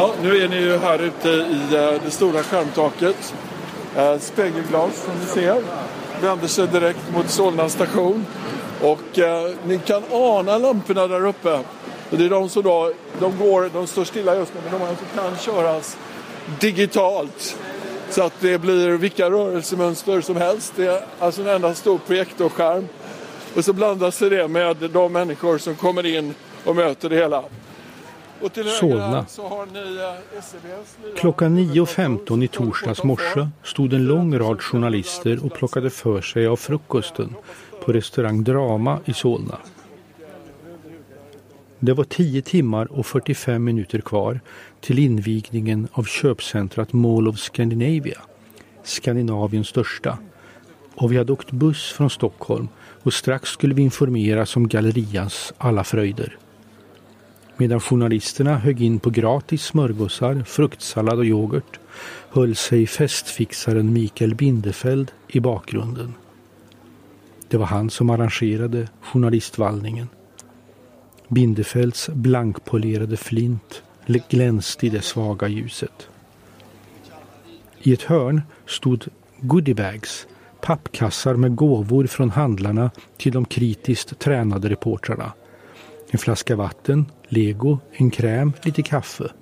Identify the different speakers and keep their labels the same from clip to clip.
Speaker 1: Ja, nu är ni ju här ute i eh, det stora skärmtaket. Eh, spegelglas som ni ser vänder sig direkt mot Solna station. Och eh, ni kan ana lamporna där uppe. Det är de som då, de går, de står stilla just nu, men de alltså kan köras digitalt. Så att det blir vilka rörelsemönster som helst. Det är alltså en enda stor projektorskärm. Och så blandas det med de människor som kommer in och möter det hela.
Speaker 2: Solna.
Speaker 1: Eh,
Speaker 2: Klockan 9.15 i torsdags morse stod en lång rad journalister och plockade för sig av frukosten på restaurang Drama i Solna. Det var 10 timmar och 45 minuter kvar till invigningen av köpcentrat Mall of Scandinavia, Skandinaviens största. Och vi hade åkt buss från Stockholm och strax skulle vi informeras om gallerians alla fröjder. Medan journalisterna högg in på gratis smörgåsar, fruktsallad och yoghurt höll sig festfixaren Mikael Bindefeld i bakgrunden. Det var han som arrangerade journalistvallningen. Bindefelds blankpolerade flint glänste i det svaga ljuset. I ett hörn stod goodiebags, pappkassar med gåvor från handlarna till de kritiskt tränade reportrarna. En flaska vatten, lego, en kräm, lite kaffe.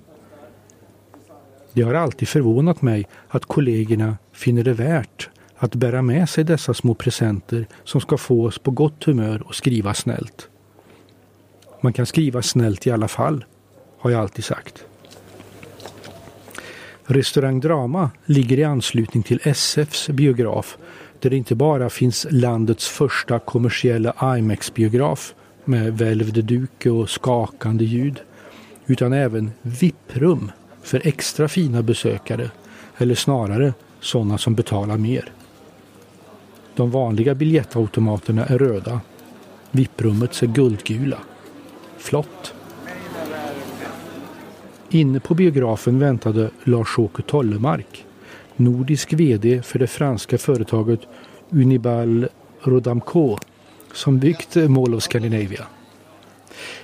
Speaker 2: Det har alltid förvånat mig att kollegorna finner det värt att bära med sig dessa små presenter som ska få oss på gott humör och skriva snällt. Man kan skriva snällt i alla fall, har jag alltid sagt. Restaurang Drama ligger i anslutning till SFs biograf där det inte bara finns landets första kommersiella IMAX-biograf med välvd duk och skakande ljud utan även VIP-rum för extra fina besökare eller snarare sådana som betalar mer. De vanliga biljettautomaterna är röda. VIP-rummet är guldgula. Flott! Inne på biografen väntade Lars-Åke Tollemark, nordisk VD för det franska företaget Unibal Rodamco som byggt Mall of Scandinavia.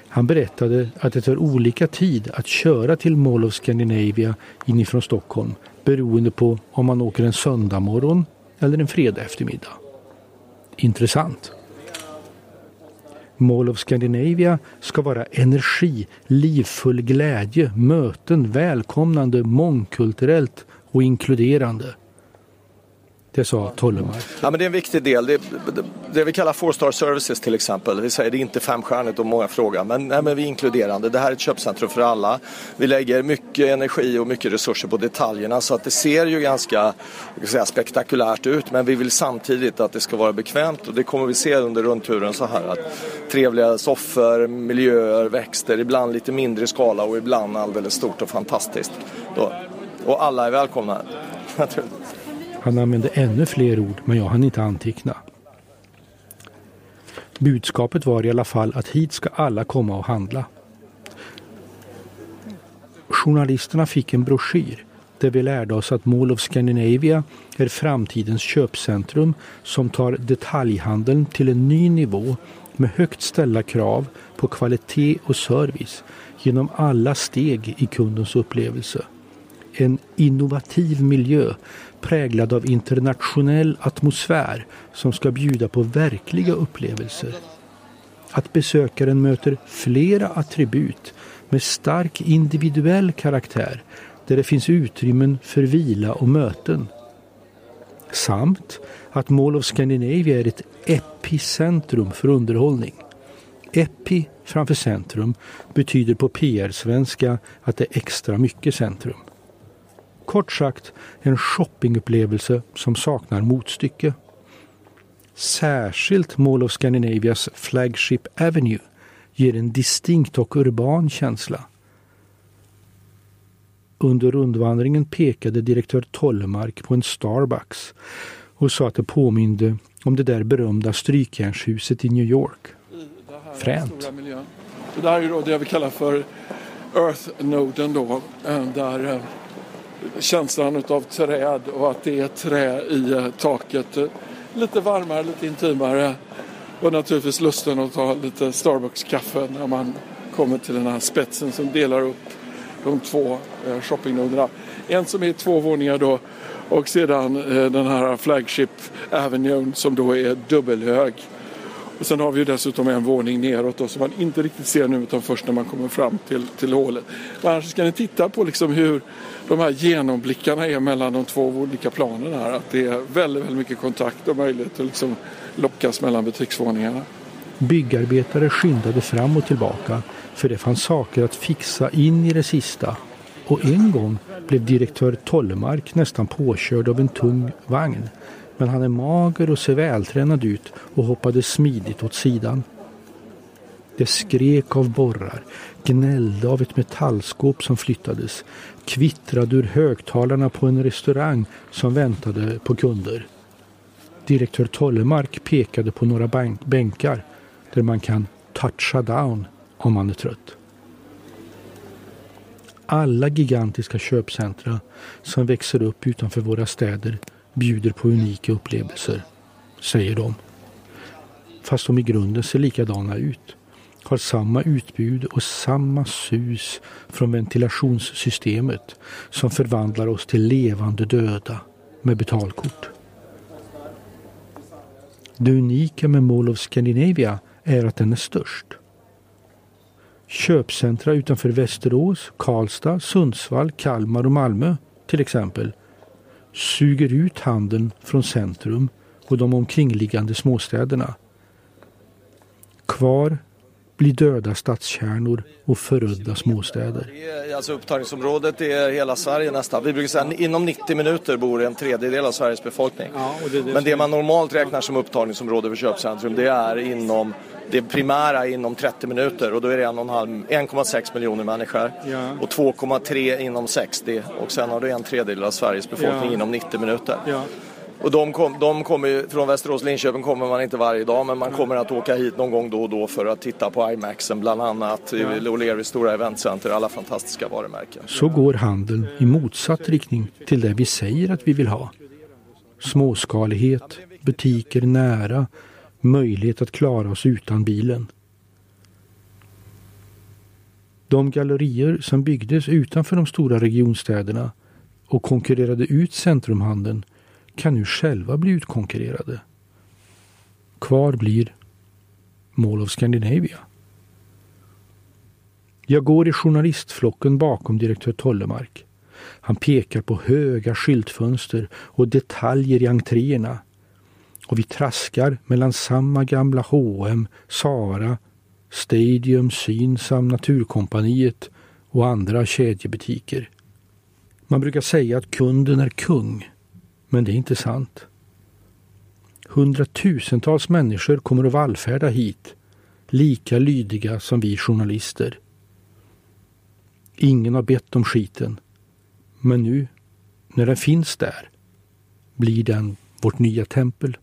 Speaker 2: Han berättade att det tar olika tid att köra till Mall of Scandinavia inifrån Stockholm beroende på om man åker en söndag morgon eller en fredag eftermiddag. Intressant. Mall of Scandinavia ska vara energi, livfull glädje, möten, välkomnande, mångkulturellt och inkluderande. Det sa Tollemark.
Speaker 3: Ja, men det är en viktig del. Det, det, det vi kallar four star services till exempel. Vi säger det är inte femstjärnigt och många frågar. Men, nej, men vi är inkluderande. Det här är ett köpcentrum för alla. Vi lägger mycket energi och mycket resurser på detaljerna så att det ser ju ganska säga, spektakulärt ut. Men vi vill samtidigt att det ska vara bekvämt och det kommer vi se under rundturen så här. Att trevliga soffor, miljöer, växter, ibland lite mindre skala och ibland alldeles stort och fantastiskt. Då. Och alla är välkomna.
Speaker 2: Han använde ännu fler ord men jag hann inte anteckna. Budskapet var i alla fall att hit ska alla komma och handla. Journalisterna fick en broschyr där vi lärde oss att Mall of Scandinavia är framtidens köpcentrum som tar detaljhandeln till en ny nivå med högt ställda krav på kvalitet och service genom alla steg i kundens upplevelse. En innovativ miljö präglad av internationell atmosfär som ska bjuda på verkliga upplevelser. Att besökaren möter flera attribut med stark individuell karaktär där det finns utrymmen för vila och möten. Samt att Mall of Scandinavia är ett epicentrum för underhållning. Epi framför centrum betyder på PR-svenska att det är extra mycket centrum. Kort sagt en shoppingupplevelse som saknar motstycke. Särskilt Mall of Scandinavias Flagship Avenue ger en distinkt och urban känsla. Under rundvandringen pekade direktör Tollemark på en Starbucks och sa att det påminde om det där berömda strykjärnshuset i New York. Fränt.
Speaker 1: Det här är då det vi kallar för Earth-noden då, eh, där eh, känslan av träd och att det är trä i taket. Lite varmare, lite intimare och naturligtvis lusten att ta lite Starbucks-kaffe när man kommer till den här spetsen som delar upp de två eh, shoppingnoderna. En som är två våningar då och sedan eh, den här Flagship Avenue som då är dubbelhög. Och sen har vi ju dessutom en våning neråt då, som man inte riktigt ser nu utan först när man kommer fram till, till hålet. Men annars ska ni titta på liksom hur de här genomblickarna är mellan de två olika planen här. Att det är väldigt, väldigt mycket kontakt och möjlighet att liksom lockas mellan butiksvåningarna.
Speaker 2: Byggarbetare skyndade fram och tillbaka för det fanns saker att fixa in i det sista. Och en gång blev direktör Tollemark nästan påkörd av en tung vagn. Men han är mager och ser vältränad ut och hoppade smidigt åt sidan. Det skrek av borrar, gnällde av ett metallskåp som flyttades, kvittrade ur högtalarna på en restaurang som väntade på kunder. Direktör Tollemark pekade på några bänkar där man kan toucha down om man är trött. Alla gigantiska köpcentra som växer upp utanför våra städer bjuder på unika upplevelser, säger de. Fast de i grunden ser likadana ut. Har samma utbud och samma sus från ventilationssystemet som förvandlar oss till levande döda med betalkort. Det unika med Mall of Scandinavia är att den är störst. Köpcentra utanför Västerås, Karlstad, Sundsvall, Kalmar och Malmö till exempel suger ut handeln från centrum och de omkringliggande småstäderna. Kvar blir döda stadskärnor och förödda småstäder.
Speaker 3: Alltså upptagningsområdet är hela Sverige nästan. Vi brukar säga att inom 90 minuter bor en tredjedel av Sveriges befolkning. Men det man normalt räknar som upptagningsområde för köpcentrum det är inom det primära inom 30 minuter och då är det 1,6 miljoner människor ja. och 2,3 inom 60 och sen har du en tredjedel av Sveriges befolkning ja. inom 90 minuter. Ja. Och de, kom, de kommer från Västerås Linköping kommer man inte varje dag men man kommer att åka hit någon gång då och då för att titta på IMAXen bland annat, ja. O'Learys stora eventcenter, alla fantastiska varumärken.
Speaker 2: Så går handeln i motsatt riktning till det vi säger att vi vill ha. Småskalighet, butiker nära, möjlighet att klara oss utan bilen. De gallerier som byggdes utanför de stora regionstäderna och konkurrerade ut centrumhandeln kan nu själva bli utkonkurrerade. Kvar blir Mall of Scandinavia. Jag går i journalistflocken bakom direktör Tollemark. Han pekar på höga skyltfönster och detaljer i entréerna och vi traskar mellan samma gamla H&M, Sara, Stadium, Synsam, Naturkompaniet och andra kedjebutiker. Man brukar säga att kunden är kung, men det är inte sant. Hundratusentals människor kommer att vallfärda hit, lika lydiga som vi journalister. Ingen har bett om skiten, men nu, när den finns där, blir den vårt nya tempel.